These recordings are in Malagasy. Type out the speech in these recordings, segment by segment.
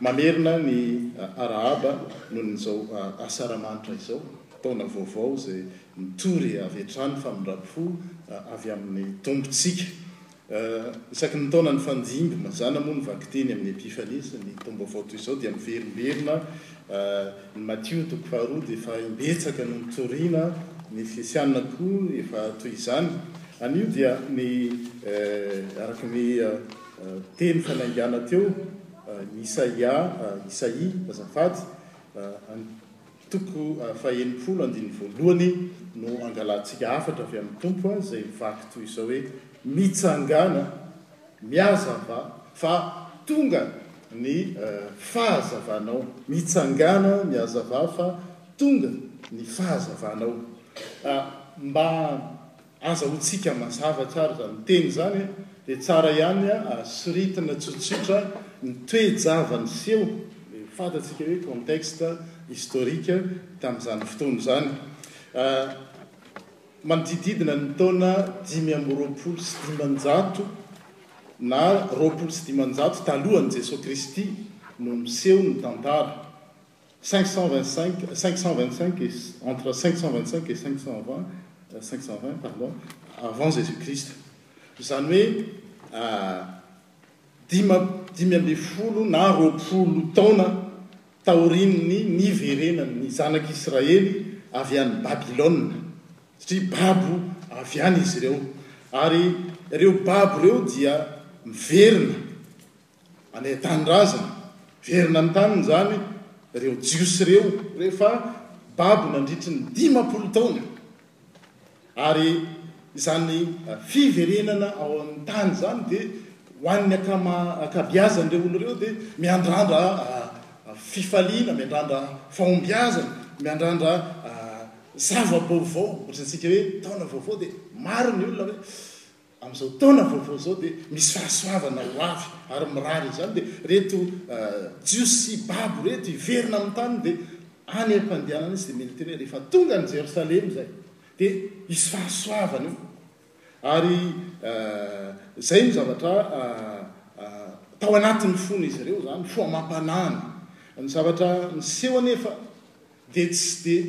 Mamerina ny arahaba noho izao Asaramanitra izao, taona vaovao izay mitory avy hatrany famindram-po avy amin'ny Tompontsika. Isaky ny taona nifandimby mazàna moa ny vakiteny amin'ny Epifania sy ny taom-baovao toy izao dia miverimberina ny Matio toko faharoa dia efa imbetsaka no nitoriana, ny Efesiana koa efa toy izany. Anio dia ny araka ny. Teny fanaingana teo ny Isaia, Isaïe, azafady. Ny toko faha-enimpolo andininy voalohany no angalantsika hafatra avy amin'ny Tompo izay mivaky toy izao hoe, Mitsangàna, mihazavà, fa tonga ny fahazavanao. Mitsangàna, mihazavà, fa tonga ny fahazavanao. Mba Aza ho tsika mazava tsara izany teny izany dia tsara ihany ary soritina tsotsotra ny toe-java-niseho dia fantatsika hoe contexte historique tamin'izany fotoana izany. Manodididina ny taona dimy amby roapolo sy dimanjato na roapolo sy dimanjato talohan'i Jesoa Kristy no miseho ny tantara. Cinq cent vingt cinq, cinq cent vingt cinq et entre cinq cent vingt cinq et cinq cent vingt, cinq cent vingt pardon, avant Jesus Christ, izany hoe dima, dimy ambin'ny folo na roapolo taona taorian'ny niverenan'ny zanak'i Israely avy any Babylona, satria babo avy any izy ireo, ary ireo babo ireo dia miverina. any an-tanindrazany. Very nanontany izany ireo Jiosy ireo rehefa babo nandritry ny dimampolo taona, ary izany fiverenana ao amin'ny tany izany dia ho an'ny ankabeazan'ireo olona ireo dia miandrandra fifaliana, miandrandra fahombiazana, miandrandra zava-baovao. Ohatrantsika hoe taona vaovao dia maro ny olona hoe. Amin'izao taona vaovao izao dia misy fahasoavana ho avy ary mirary izany dia ireto Jiosy sy babo ireto hiverina amin'ny taniny dia any am-pandehanana izy dia mila teny hoe rehefa tonga any Jerosalema izay dia hisy fahasoavana io ary izay no zavatra tao anatin'ny fon'izy ireo izany fo amam-panahiny. Ny zavatra niseho anefa dia tsy dia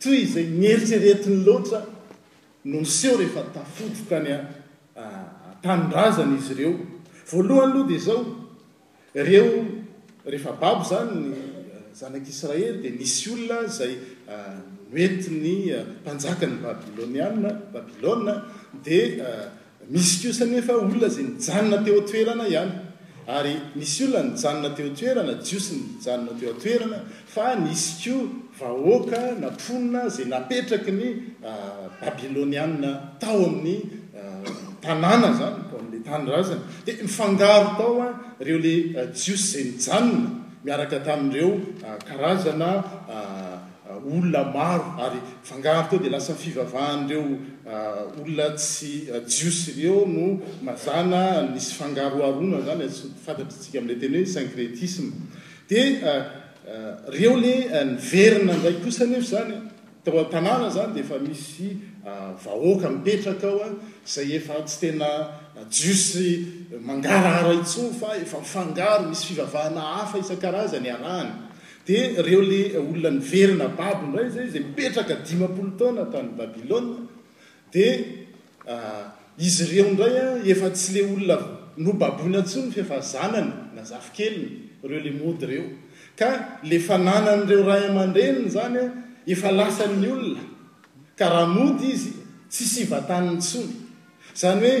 toy izay nieritreretiny loatra no niseho rehefa tafody tany an-tanindrazana izy ireo. Voalohany aloha dia izao, ireo rehefa babo izany ny zanak'i Israely dia nisy olona izay noentin'ny mpanjakan'ny Babyloniana, Babylona, dia Misy kosa anefa olona izay nijanona teo an-toerana ihany, ary nisy olona nijanona teo an-toerana, Jiosy nijanona teo an-toerana, fa nisy koa vahoaka na mponina izay napetraky ny Babylonianina tao amin'ny tanàna izany, tao amin'ilay tanindrazany. Dia nifangaro tao ireo ilay Jiosy izay nijanona miaraka tamin'ireo karazana. olona maro ary fangaro teo dia lasa ny fivavahan'ireo olona tsy jiosy ireo no mazàna nisy fangaroharoana izany fantatr'isika amin'ilay teny hoe syncrétisme dia reo le niverina indray kosa anefa izany tao an-tanàna izany dia efa misy vahoaka mipetraka ao izay efa tsy tena jiosy mangarahara intsony fa efa mifangaro misy fivavahana hafa isan-karazany iarahany Dia ireo ilay olona niverina babo indray izay, izay nipetraka dimampolo taona tany Babylona, dia izy ireo indray efa tsy ilay olona nobaboina intsony fa efa zanany na zafikeliny ireo ilay mody ireo. Ka ilay fananan'ireo ray aman-dreniny izany efa lasan'ny olona, ka raha mody izy tsy siva-tany intsony. Izany hoe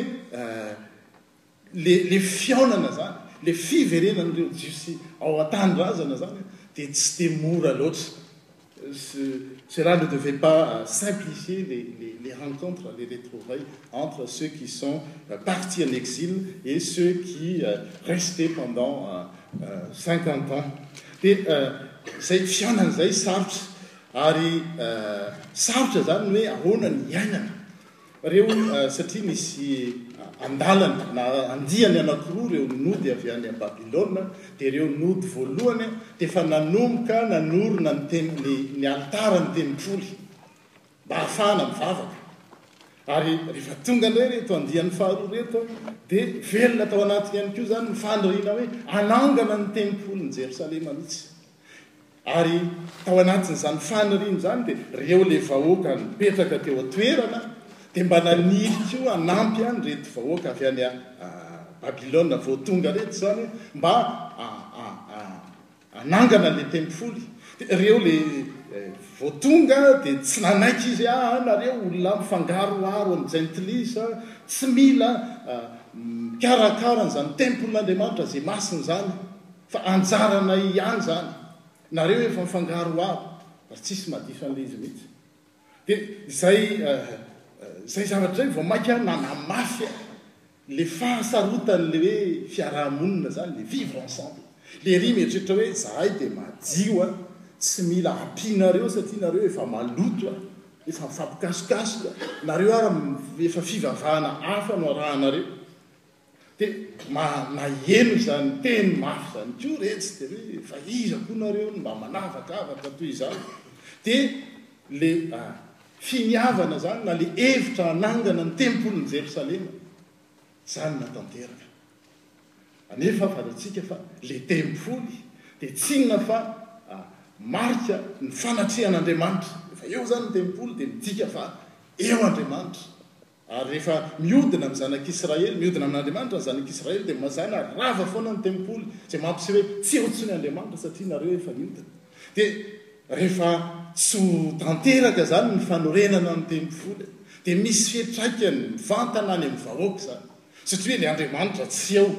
Le le fihaonana zany, le fiverenan'ireo Jiosy ao an-tanindrazana zany dia tsy dia mora loatra. Ce cela ne devait pas simplifier les les les rencontres, les retrouvailles entre ceux qui sont partis en exil et ceux qui restaient pendant cinquante ans. Dia izay fihaonana izay sarotra, ary sarotra zany ny hoe ahoana ny hiainana Reo satria nisy andalana na andiany anakiroa reo nody avy any a Babylona dia reo nody voalohany dia efa nanomboka nanorina ny tem ny ny alitara ny tempoly mba hahafahana mivavaka ary rehefa tonga ndray reto andiany faharoa reto a dia velona tao anatiny ihany koa zany ny faniriana hoe anangana ny tempoly ny Jerosalema mitsy Ary tao anatin'izany faniriany izany dia ireo ilay vahoaka nipetraka teo an-toerana dia mba naniry koa hanampy an' ireto vahoaka avy any Babylona vao tonga ireto izany hoe mba hanangana ilay tempoly. Dia ireo ilay vao tonga dia tsy nanaiky izy, ah ah nareo olona mifangaroharo amin'ny jentilisa tsy mila mikarakara an'izany tempolin'Andriamanitra izay masina izany. Fa anjaranay ihany izany. Nareo efa mifangaro ho avy ary tsisy madiso an'ilay izy mihitsy. Dia izay izay zavatra izay vao mainka nanamafy ahy ilay fahasarotan'ilay hoe fiaraha-monina izany, ilay vivre ensemble. Ilay ery mieritreritra hoe izahay dia madio a, tsy mila ampianareo satria nareo efa maloto a, efa mifampikasokasoka, nareo ary efa fivavahana hafa no arahanareo. Dia manaheno izany teny mafy izany koa retsy dia hoe fa iza koa nareo no mba manavakavaka toy izany? Dia le finiavana izany na le hevitra hanangana ny tempolin'i Jerosalema izany na tanteraka. Anefa fantatsika fa le tempoly dia tsy inona fa marika ny fanatrehan'Andriamanitra. Efa eo izany ny tempoly dia midika fa eo Andriamanitra. Ary rehefa miodina amin'ny zanak'Israely, miodina amin'Andriamanitra ny zanak'Israely, dia mazàna, rava foana ny tempoly, izay mampisy hoe, Tsy eo intsony Andriamanitra, satria nareo efa niodina. Dia rehefa tsy ho tanteraka izany ny fanorenana ny tempoly, dia misy fiantraikany mivantana any amin'ny vahoaka izany, satria hoe ilay Andriamanitra tsy eo.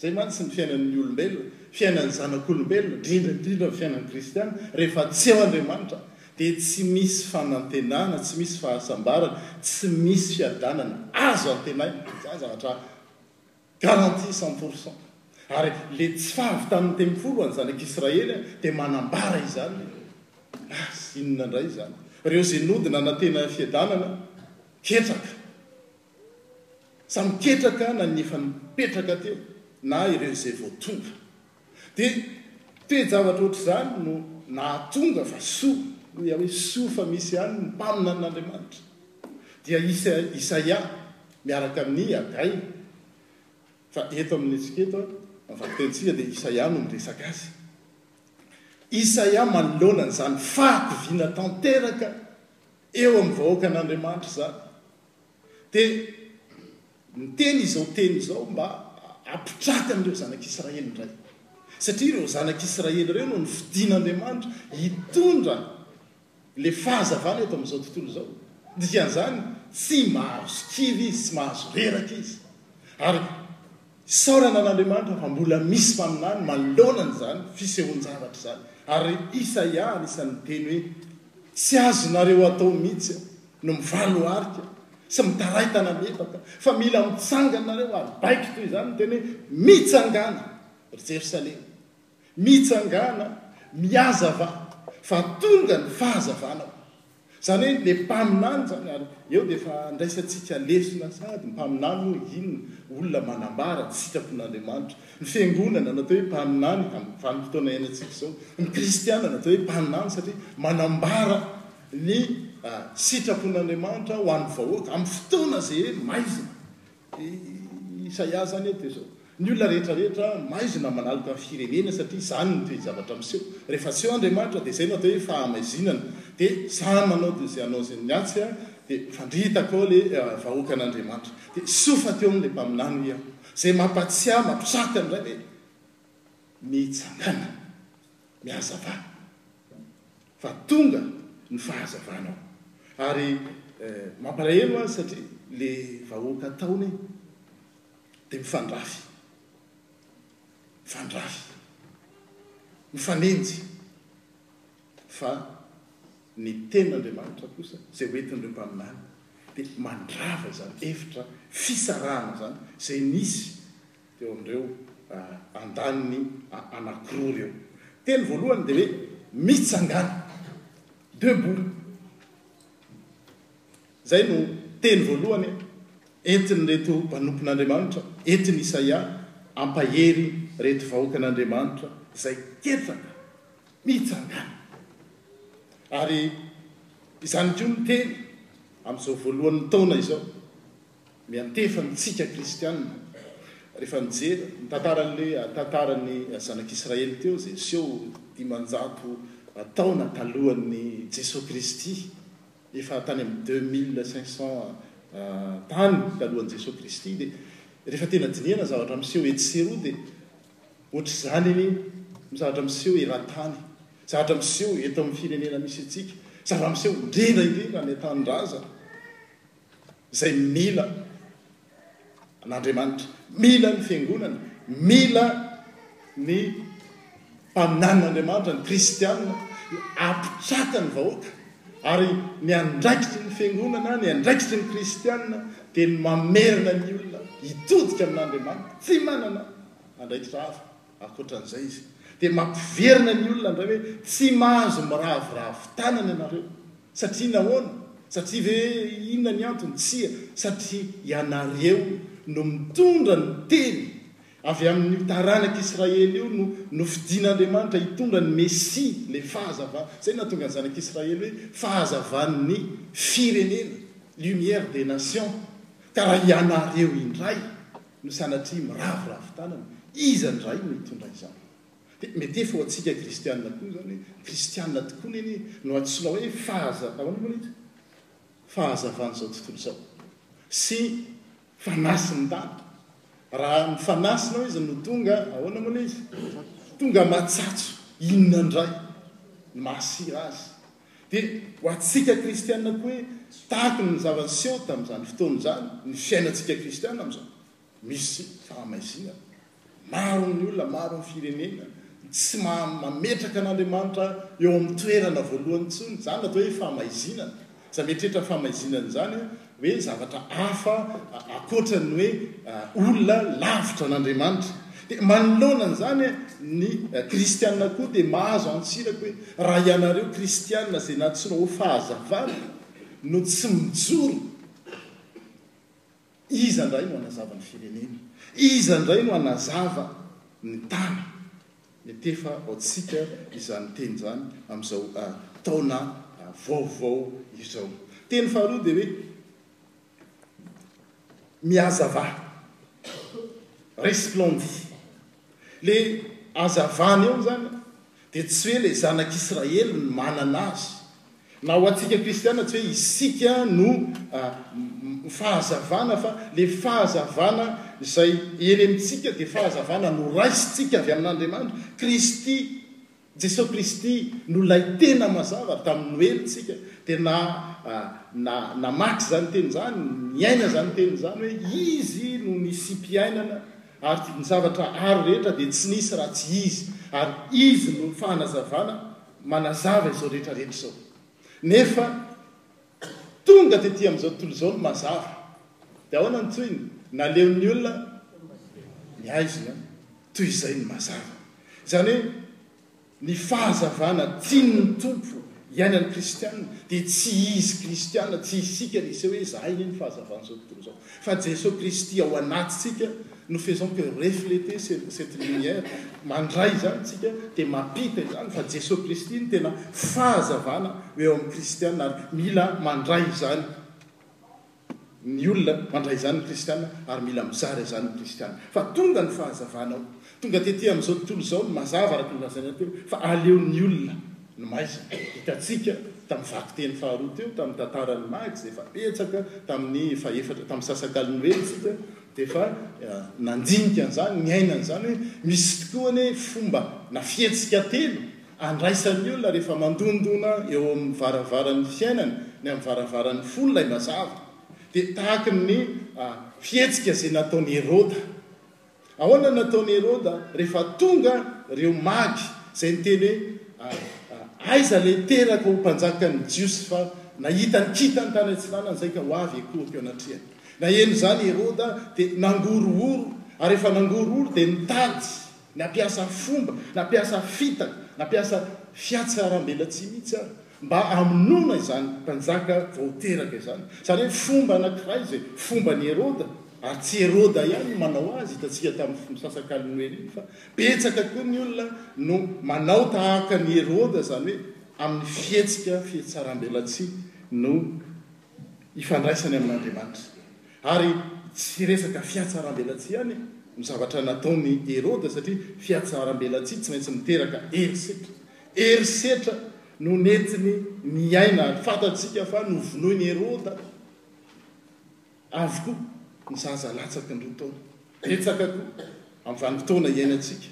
Izay mantsy ny fiainan'ny olombelona, fiainan'ny zanak'olombelona, indrindra indrindra ny fiainan'ny kristiana, rehefa tsy eo Andriamanitra, Dia tsy misy fanantenana, tsy misy fahasambarana, tsy misy fiadanana azo antenaina, izany zavatra garantie cent pour cent. Ary ilay tsy fahavitan'ny tempoly ho an'ny Zanak'i Israely dia manambara izany. Azy, inona indray izany? Ireo izay nody nanantena fiadanana, ketraka. Samy ketraka na ny efa nipetraka teo, na ireo izay vao tonga. Dia toe-javatra ohatr'izany no nahatonga fa soa, hoy aho hoe soa fa misy ihany ny mpaminanin'Andriamanitra. Dia i Isaia miaraka amin'i Hagay, fa eto amintsika eto, amin'ny valin-tenintsika dia Isaia no miresaka azy. Isaia manoloana an'izany fahatoviana tanteraka eo amin'ny vahoakan'Andriamanitra izany. Dia niteny izao teny izao mba hampitraty an'ireo Zanak'i Israely indray. Satria ireo Zanak'i Israely ireo no nofidin'Andriamanitra hitondra ilay fahazavana eto amin'izao tontolo izao. Dikan'izany, tsy mahazo kivy izy, tsy mahazo reraka izy. Ary Isaorana an'Andriamanitra fa mbola misy mpaminany manoloana an'izany fisehoan-javatra izany. Ary Isaia anisan'ny niteny hoe, Tsy azonareo atao mihitsy aho no mivaloarika sy mitaray tanan'efaka, fa mila mitsangana nareo, ary baiko toy izany miteny hoe, Mitsangàna, ry Jerosalema! Mitsangàna, mihazavà fa tonga ny fahazavanao. Izany hoe ilay mpaminany izany ary eo dia efa andraisantsika lesona sahady, ny mpaminany moa inona? Olona manambara ny sitrapon'Andriamanitra. Ny fiangonana natao hoe mpaminany amin'ny vanim-potoana iainantsika izao. Ny kristiana natao hoe mpaminany satria manambara ny sitrapon'Andriamanitra ho an'ny vahoaka amin'ny fotoana izay hoe maizina. Isaia izany eto izao. Ny olona rehetra rehetra maizina manaloka ny firenena satria izany no toe-javatra miseho. Rehefa tsy eo Andriamanitra dia izay no atao hoe fahamaizinana. Dia samy manao toy izay hanaozin'ny atsy dia fandritako ao ilay vahoakan'Andriamanitra. Dia sofa teo amin'ilay mpaminany hoy aho. Izay mampatsiahy, mampisarika indray hoe mitsangàna, mihazavà. fa tonga ny fahazavana ao ary mampalahelo azy satria le vahoaka ataony de mifandrafy mifandrafy mifanenjy fa ny tenin'Andriamanitra kosa zay ho entin'ireo mpaminany de mandrava izany hevitra fisarahana izany zay nisy teo amin'ireo andaniny anankiroa ireo. Teny voalohany dia hoe mitsangàna, debout. Izay no teny voalohany entin'ireto mpanompon'Andriamanitra, entin'i Isaia hampahery ireto vahoakan'Andriamanitra izay ketraka, mitsangàna. Ary izany koa no teny amin'izao voalohan'ny taona izao, Miantefa amintsika kristiana rehefa mijery ny tantaran'le tantaran'ny zanak'Israely teo izay niseho dimanjato taona talohan'ny Jesoa Kristy, efa tany amin'ny deux mille cinq cents tany talohan'i Jesoa Kristy dia rehefa tena dinihana ny zavatra miseho etsy sy eroa dia ohatr'izany anie ny zavatra miseho eran-tany, zavatra miseho eto amin'ny firenena misy antsika, zava-miseho indrindra indrindra any an-tanindrazana. izay mila an'Andriamanitra, mila ny Fiangonana, mila ny mpaminanin'Andriamanitra, ny Kristianina, apitrakany ny vahoaka. Ary ny andraikitry ny Fiangonana, ny andraikitry ny Kristianina dia ny mamerina ny olona hitodika amin'Andriamanitra. Tsy manana andraikitra hafa. Ankoatra an'izay izy dia mampiverina ny olona indray hoe tsy mahazo miraviravy tanana ianareo. Satria nahoana? Satria ve inona ny antony? Tsia, satria ianareo no mitondra ny teny. Avy amin'io taranak'Israely io no nofidin'Andriamanitra hitondra ny Mesia, ilay fahazavana. Izay no nahatonga ny zanak'Israely hoe fahazavan'ny firenena, lumière des nations. Ka raha ianareo indray. no sanatria miraviravy tanana, iza indray no hitondra izany? Dia mety efa ho antsika kristianina koa izany hoe, kristianina tokoa anie anie no antsoina hoe fahaza, ahoana moa ilay izy? fahazavan'izao tontolo izao sy fanasin'ny tany. Raha ny fanasinao izy no tonga, ahoana moa ilay izy? Tonga matsatso, inona indray no mahasira azy Dia ho antsika kristiana koa hoe tahaka ny zava-niseho tamin'izany fotoana izany ny fiainantsika kristiana amin'izao. Misy fahamaizinana. Maro ny olona, maro ny firenena tsy mametraka an'Andriamanitra eo amin'ny toerana voalohany intsony. Izany no atao hoe fahamaizinana. Izay mieritreritra ny fahamaizinana izany hoe zavatra hafa ankoatra ny hoe olona lavitra an'Andriamanitra. Dia manoloana an'izany, ny kristiana koa dia mahazo an-tsiraka hoe raha ianareo kristiana izay nantsoina ho fahazavana no tsy mijoro, iza indray no hanazava ny firenena? Iza indray no hanazava ny tany? Mety efa ao tsika izany teny izany amin'izao taona vaovao izao. Teny faharoa dia hoe mihazava, resplendy. Ilay hazavana eo izany dia tsy hoe ilay zanak'Israely no manana azy, Na ho antsika kristiana tsy hoe isika no fahazavana fa ilay fahazavana izay eny amintsika dia fahazavana noraisintsika avy amin'Andriamanitra. Kristy, Jesoa Kristy no ilay tena mazava ary tamin'ny noelintsika dia na na namaky izany teny izany, niaina izany teny izany hoe Izy no nisiam-piainana ary ny zavatra aro rehetra dia tsy nisy raha tsy Izy ary Izy no fanazavana. manazava izao rehetra rehetra izao nefa Tonga tety amin'izao tontolo izao ny mazava dia ahoana ny tohiny? naleon'ny olona ny haizina toy izay ny mazava izany hoe ny fahazavana tian'ny Tompo iainan'ny kristiana dia tsy izy kristiana tsy isika ny hiseho hoe izahay anie ny fahazavan'izao tontolo izao Fa Jeso Kristy ao anatintsika no faisons que refleter cette lumière, mandray izany isika dia mampita izany fa Jeso Kristy no tena fahazavana eo amin'ny Kristiana ary mila mandray izany ny olona, mandray izany ny Kristiana ary mila mizara izany ny Kristiana fa tonga ny fahazavana ao Tonga tety amin'izao tontolo izao ny mazava araka ny nolazaina teo fa aleon'ny olona ny maizina. Hitantsika tamin'ny vakiteny faharoa teo tamin'ny tantaran'ny Magy izay efa betsaka tamin'ny fahefatra, tamin'ny sasankalon'ny hoe isika dia efa nandinika an'izany, niaina an'izany hoe misy tokoa anie fomba na fihetsika telo andraisan'ny olona rehefa mandondona eo amin'ny varavaran'ny fiainany ny amin'ny varavaran'ny fony ilay mazava dia tahaky ny fihetsika izay nataon'i Heroda. Ahoana no nataon'i Heroda rehefa tonga ireo magy izay niteny hoe, Aiza ilay teraka ho mpanjakan'ny Jiosy? Fa nahita ny kintany tany atsinanana, izay ka ho avy akory teo anatrehany. Naheno izany i Heroda, dia nangorohoro, ary rehefa nangorohoro, dia nitady, nampiasa fomba, nampiasa fitaka, nampiasa fiatsarambelatsihy mihitsy ary, Mba hamonoana izany mpanjaka vao teraka izany. Izany hoe fomba anankiray izay fomban'i Heroda, ary tsy Heroda ihany no manao azy, hitantsika tamin'ny fisasakaliny iny, fa betsaka koa ny olona no manao tahaka an'i Heroda, izany hoe amin'ny fihetsika fihetsaram-belatsihy no ifandraisany amin'Andriamanitra. Ary tsy resaka fihatsaram-belatsihy ihany no zavatra nataon'i Heroda, satria fihatsaram-belatsihy tsy maintsy miteraka herisetra. Herisetra no nentiny niaina ary fantatsika fa novonoin'i Heroda avokoa ny zaza latsaky ny roa taona. Betsaka koa amin'ny vanim-potoana iainantsika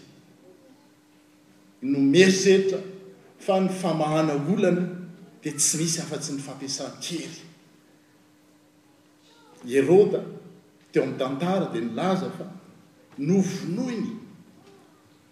no mieritreritra fa ny famahana olana dia tsy misy afa-tsy ny fampiasan-kery. I Heroda teo amin'ny tantara dia nilaza fa novonoiny.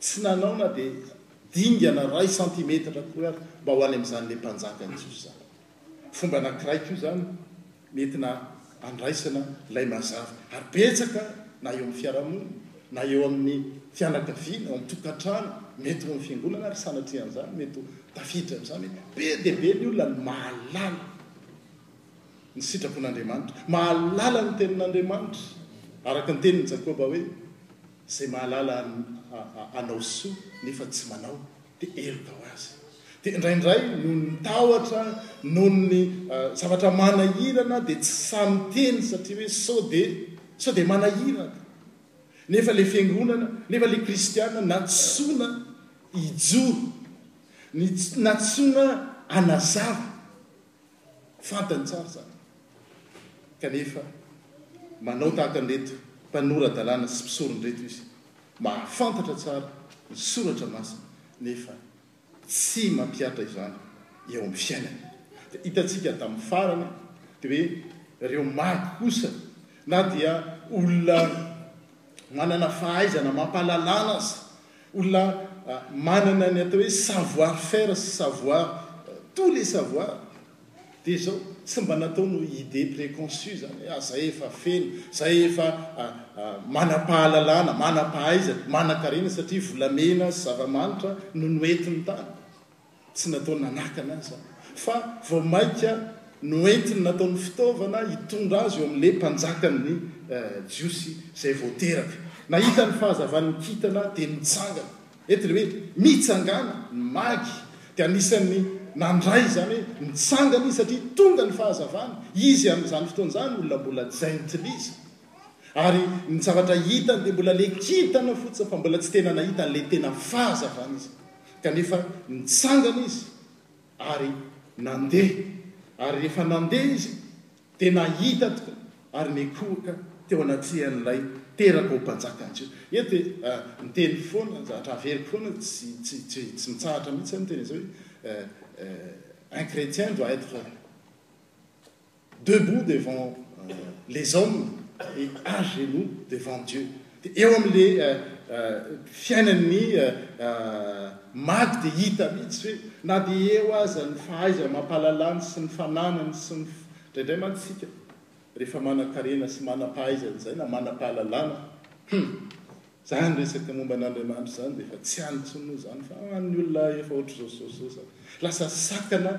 Tsy nanao na dia dingana ray santimetatra akory ary mba ho any amin'izany ilay mpanjaka ny Jiosy izany. Fomba anankiray koa izany nentina handraisana ilay mazava, ary betsaka na eo amin'ny fiarahamonina, na eo amin'ny fianakaviana, ao amin'ny tokantrano, mety ho amin'ny fiangonana ary sanatria an'izany, mety ho tafiditra amin'izany hoe be dia be ny olona no mahalala ny sitrapon'Andriamanitra, mahalala ny Tenin'Andriamanitra, araka ny tenin'i Jakoba hoe. Zay mahalala anao soa nefa tsy manao de heroka ho azy. De indraindray noho ny tahotra, noho ny zavatra manahirana de tsy sahy miteny satria hoe sao de sao de manahiraka. Nefa le fiangonana, nefa le kristiana nantsoina hijoro, nantsoina hanazava, Fantany tsara izany kanefa manao tahaka an'ireto mpanora-dalàna sy mpisorona ireto izy. Mahafantatra tsara ny Soratra Masina nefa tsy mampihatra izany eo amin'ny fiainany. Dia hitantsika tamin'ny farany dia hoe ireo maty kosa na dia olona manana fahaizana mampalalana aza Olona manana ny atao hoe savoir faire sy savoir tous les savoirs dia izao tsy mba nataony ho idée préconçue izany hoe ah zahay efa feno, zahay efa manam-pahalalana, manam-pahaizana, manankarena satria volamena sy zava-manitra no noentiny tany. tsy natao nanakana azy aho, fa vao mainka noentiny nataony fitaovana hitondra azy eo amin'ilay mpanjakan'ny Jiosy izay vao teraka. Nahita ny fahazavan'ny kintana dia nitsangana. Eto ilay hoe mitsangàna, ny mag, dia anisan'ny nandray izany hoe nitsangana izy satria tonga ny fahazavana. Izy amin'izany fotoana izany olona mbola Jentilisa, ary ny zavatra hitany dia mbola ilay kintana fotsiny, fa mbola tsy tena nahita an'ilay tena fahazavana izy. Kanefa nitsangana izy ary nandeha, ary rehefa nandeha izy dia nahita tokoa ary nikohoka teo anatrehan'ilay teraka ho mpanjakan'izy io. Eto dia miteny foana, zatra averiko foana, tsy, tsy, tsy, tsy mitsahatra mihitsy aho miteny an'izao hoe, Un chrétien doit être. Debout devant les hommes et à genoux devant Dieu, dia eo amin'ilay fiainan'ny maty dia hita mihitsy hoe na dia eo aza ny fahaiza-mampahalalany sy ny fananany sy ny, indraindray mantsy isika rehefa manan-karena sy manam-pahaizana izay na manam-pahalalana, hum! izany resaka momba an'Andriamanitra izany dia efa tsy any intsony moa izany fa any ny olona efa ohatr'izao sy izao sy izao izany, lasa sakana.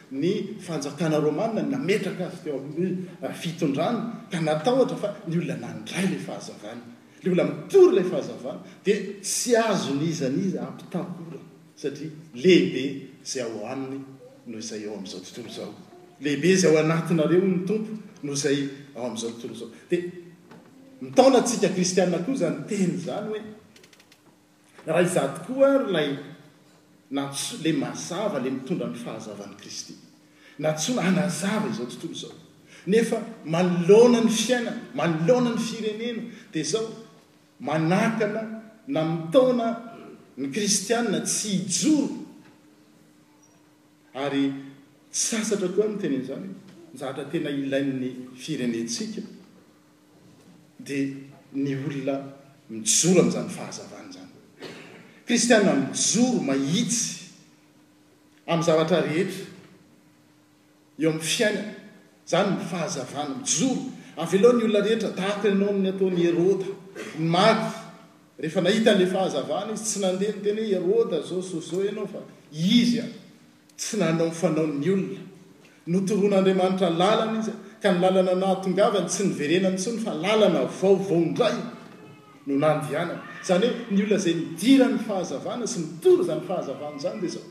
Ny fanjakana romana no nametraka azy teo amin'ny fitondrana ka natahotra fa ny olona nandray ilay fahazavana, ilay olona mitory ilay fahazavana dia tsy azon'iza n'iza ampitahora satria lehibe izay ao aminy noho izay ao amin'izao tontolo izao. Lehibe izay ao anatinareo hoy ny Tompo noho izay ao amin'izao tontolo izao. Dia mitaona antsika kristiana koa izany teny izany hoe Raha izaho tokoa ary ilay nantso, ilay mazava, ilay mitondra ny fahazavan'i Kristy, nantsoina hanazava izao tontolo izao, nefa manoloana ny fiainana, manoloana ny firenena, dia izao, manakana na mitaona ny kristiana tsy hijoro, ary tsy sasatra koa ny miteny an'izany, ny zavatra tena ilain'ny firenentsika. dia ny olona mijoro amin'izany fahazavana izany. Kristiana mijoro mahitsy amin'ny zavatra rehetra eo amin'ny fiainana, izany ny fahazavana. Mijoro, avelao ny olona rehetra, tahaka ianao ny nataon'i Heroda, nimaty. Rehefa nahita an'ilay fahazavana izy, tsy nandeha niteny hoe, Heroda izao izao izao ianao fa izy an! Tsy nanao ny fanaon'ny olona. Notoron'Andriamanitra lalana izy, ka ny lalana nahatongavany tsy niverenany intsony fa lalana vaovao indray no nandehanany. Izany hoe ny olona izay nidira ny fahazavana sy nitory izany fahazavana izany dia izao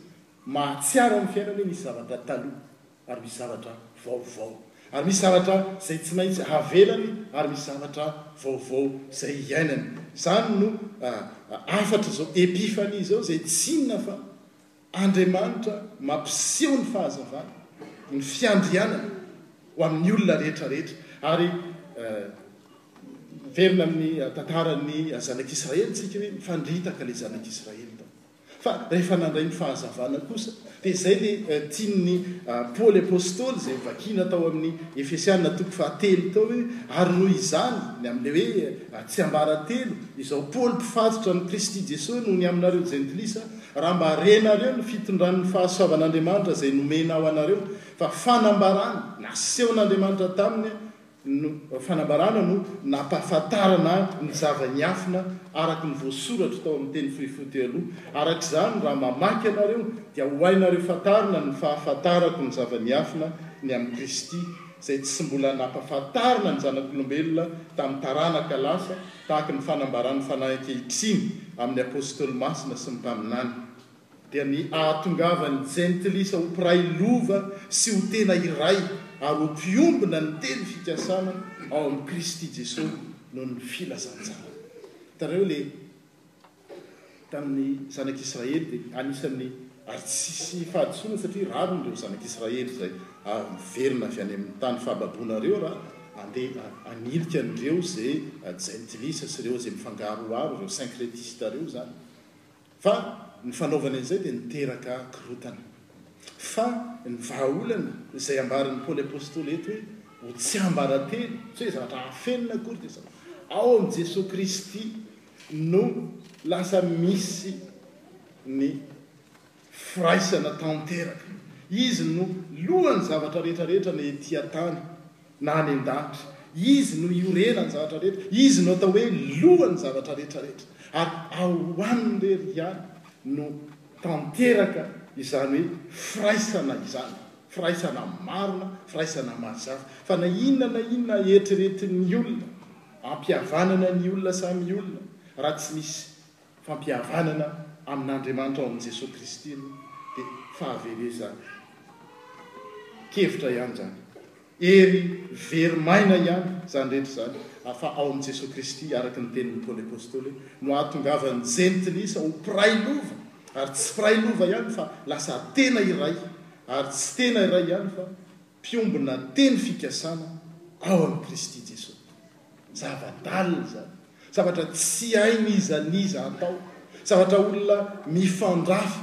mahatsiaro amin'ny fiainany hoe nisy zavatra taloha ary misy zavatra vaovao, ary misy zavatra izay tsy maintsy havelany ary misy zavatra vaovao izay hiainany. Izany no hafatr'izao Epiphanie izao izay tsy inona fa. Andriamanitra mampiseho ny fahazavany, ny fiandrianany ho amin'ny olona rehetra rehetra. Ary miverina amin'ny tantaran'ny zanak'Israely isika hoe mifandritaka ilay zanak'Israely tao. Fa rehefa nandray ny fahazavana kosa, dia izay le tian'ny Paoly Apostoly izay vakina tao amin'ny Efesiana toko fahatelo tao hoe, ary noho izany, ny amin'ilay hoe tsiambaratelo, izao Paoly mpifatotra amin'i Kristy Jesoa noho ny aminareo jentilisa, Raha mba renareo ny fitondran'ny fahasoavan'Andriamanitra izay nomenao anareo, fa fanambarana, nasehon'Andriamanitra taminy no, fanambarana no nampahafantarana ny zava-niafina araka ny voasoratra tao amin'ny teny fohifohy teo aloha, araka izany raha mamaky ianareo dia ho hainareo fantarina ny fahafantarako ny zava-niafina ny amin'i Kristy, izay tsy mbola nampahafantarina ny zanak'olombelona tamin'ny taranaka lasa, Tahaka ny fanambaran'ny fanahy ankehitriny amin'ny Apôstôly Masina sy ny Mpaminany, dia ny ahatongavan'ny Jentilisa ho mpiray lova sy ho tena iray ary ho mpiombona ny teny fikasana ao amin'i Kristy Jesoa noho ny filazantsarany. Hitanareo ilay tamin'ny zanak'i Israely dia anisan'ny ary tsy hisy fahadisoana satria rariny ireo zanak'i Israely izay avy miverina avy any amin'ny tany fahababoana ireo raha andeha hanilika an'ireo izay jentilisa sy ireo izay mifangaroharo ireo syncrétistes ireo izany fa ny fanaovany an'izay dia niteraka korontana fa ny vahaolana izay ambaran'i Paoly apostoly eto hoe ho tsiambaratelo tsy hoe zavatra hafenina akory dia zavatra ao amin'i Jesoa Kristy no lasa misy ny firaisana tanteraka. Izy no lohan'ny zavatra rehetra rehetra na ety an-tany na any an-danitra. Izy no iorenan'ny zavatra rehetra. Izy no atao hoe lohan'ny zavatra rehetra rehetra. Ary ao Aminy irery ihany no tanteraka izany hoe firaisana izany. Firaisana marina, firaisana mazava. Fa na inona na inona eritreretin'ny olona Ampihavanana ny olona samy olona raha tsy misy fampihavanana amin'Andriamanitra ao amin'i Jesoa Kristy aloha dia fahaverezan-kevitra ihany izany. Hery very maina ihany izany rehetra izany fa ao amin'i Jesoa Kristy araka ny tenin'i Paoly Apostoly no hahatongavan'ny Jentilisa ho mpiray lova ary tsy mpiray lova ihany fa lasa tena iray ary tsy tena iray ihany fa Mpiombona teny fikasana ao amin'i Kristy Jesoa. Zava-dalina izany. Zavatra tsy hay n'iza n'iza atao. Zavatra olona mifandrafy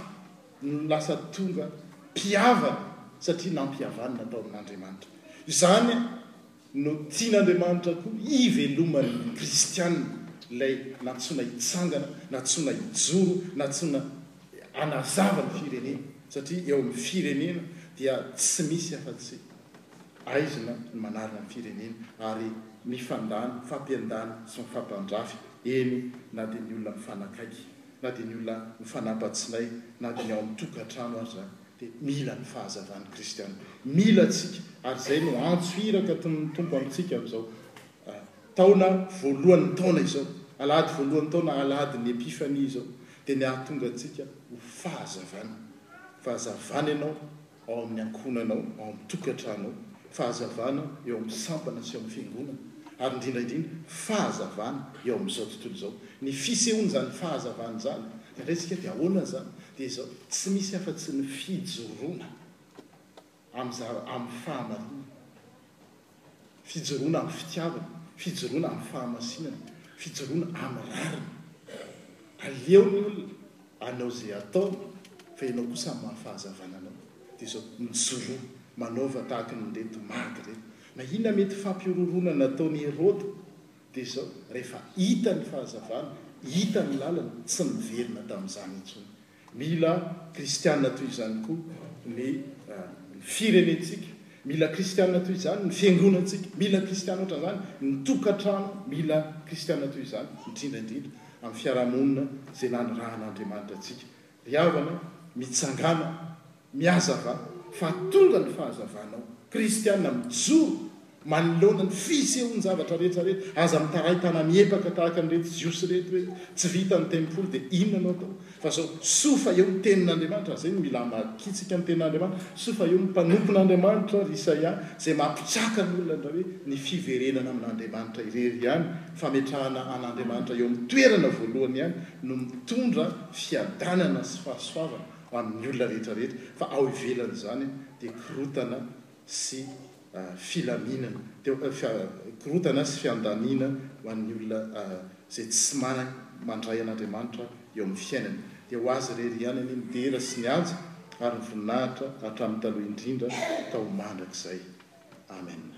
no lasa tonga mpihavana satria nampihavanina tao amin'Andriamanitra. Izany No tian'Andriamanitra koa hiveloman'ny kristiana, ilay nantsoina hitsangana, nantsoina hijoro, nantsoina hanazava ny firenena, satria eo amin'ny firenena dia tsy misy afa-tsy aizina ny manarina ny firenena ary mifandany, mifampiandany sy mifampandrafy eny na dia ny olona mifanakaiky, na dia ny olona mifanapa-tsinay, na dia ny ao amin'ny tokantrano aza dia mila ny fahazavan'ny kristiana. Mila antsika, ary izay no antso iraka tonon'ny Tompo amintsika amin'izao taona voalohan'ny taona izao, alahady voalohan'ny taona, alahadin'ny Epifania izao, dia ny hahatonga antsika ho fahazavana. Fahazavana ianao ao amin'ny ankohonanao, ao amin'ny tokantranonao, fahazavana eo amin'ny sampana sy eo amin'ny fiangonana, ary indrindra indrindra fahazavana eo amin'izao tontolo izao. Ny fisehoan'izany fahazavana izany, jerena isika dia ahoana izany? dia izao, tsy misy afa-tsy ny fijoroana amin'ny zava, amin'ny fahamarinana, fijoroana amin'ny fitiavana, fijoroana amin'ny fahamasinana, fijoroana amin'ny rariny. Aleo ny olona. Anao ze ataony fa enao kosa am maha fahazavana anao de zao mijoroa manaova tahaka ny reto mady reto na inona mety fampihorohoroana nataony Heroda de zao rehefa hita ny fahazavana hita ny lalana tsy niverina tam zany intsony mila kristiana toy izany koa ny ny firenentsika mila kristiana toy izany ny fiangonantsika mila kristiana otranzany ny tokatrano mila kristiana toy izany indrindra indrindra amin'ny fiarahamonina izay nanirahan'Andriamanitra antsika. Ry havana, mitsangàna, mihazavà fa tonga ny fahazavanao. Kristiana, mijoro manoloana ny fisehoan-javatra rehetra rehetra. Aza mitaray tanan'ny epaka tahaka an'ireto Jiosy ireto hoe, Tsy vita ny tempoly dia inona no atao? Fa zao, soa fa eo ny tenin'Andriamanitra, zay no mila hamakitsika ny tenin'Andriamanitra, soa fa eo ny mpanompon'Andriamanitra, ry Isaia, zay mampitsaka ny olona indray hoe ny fiverenana amin'Andriamanitra irery ihany, fametrahana an'Andriamanitra eo amin'ny toerana voalohany ihany no mitondra fiadanana sy fahasoavana ho an'ny olona rehetra rehetra, fa ao ivelan'izany dia korotana sy filaminana, korontana sy fiandaniana ho an'ny olona izay tsy manana mandray an'Andriamanitra eo amin'ny fiainany. Dia ho Azy irery ihany anie ny dera sy ny haja ary ny voninahitra hatramin'ny taloha indrindra ka ho mandrakizay. Amena.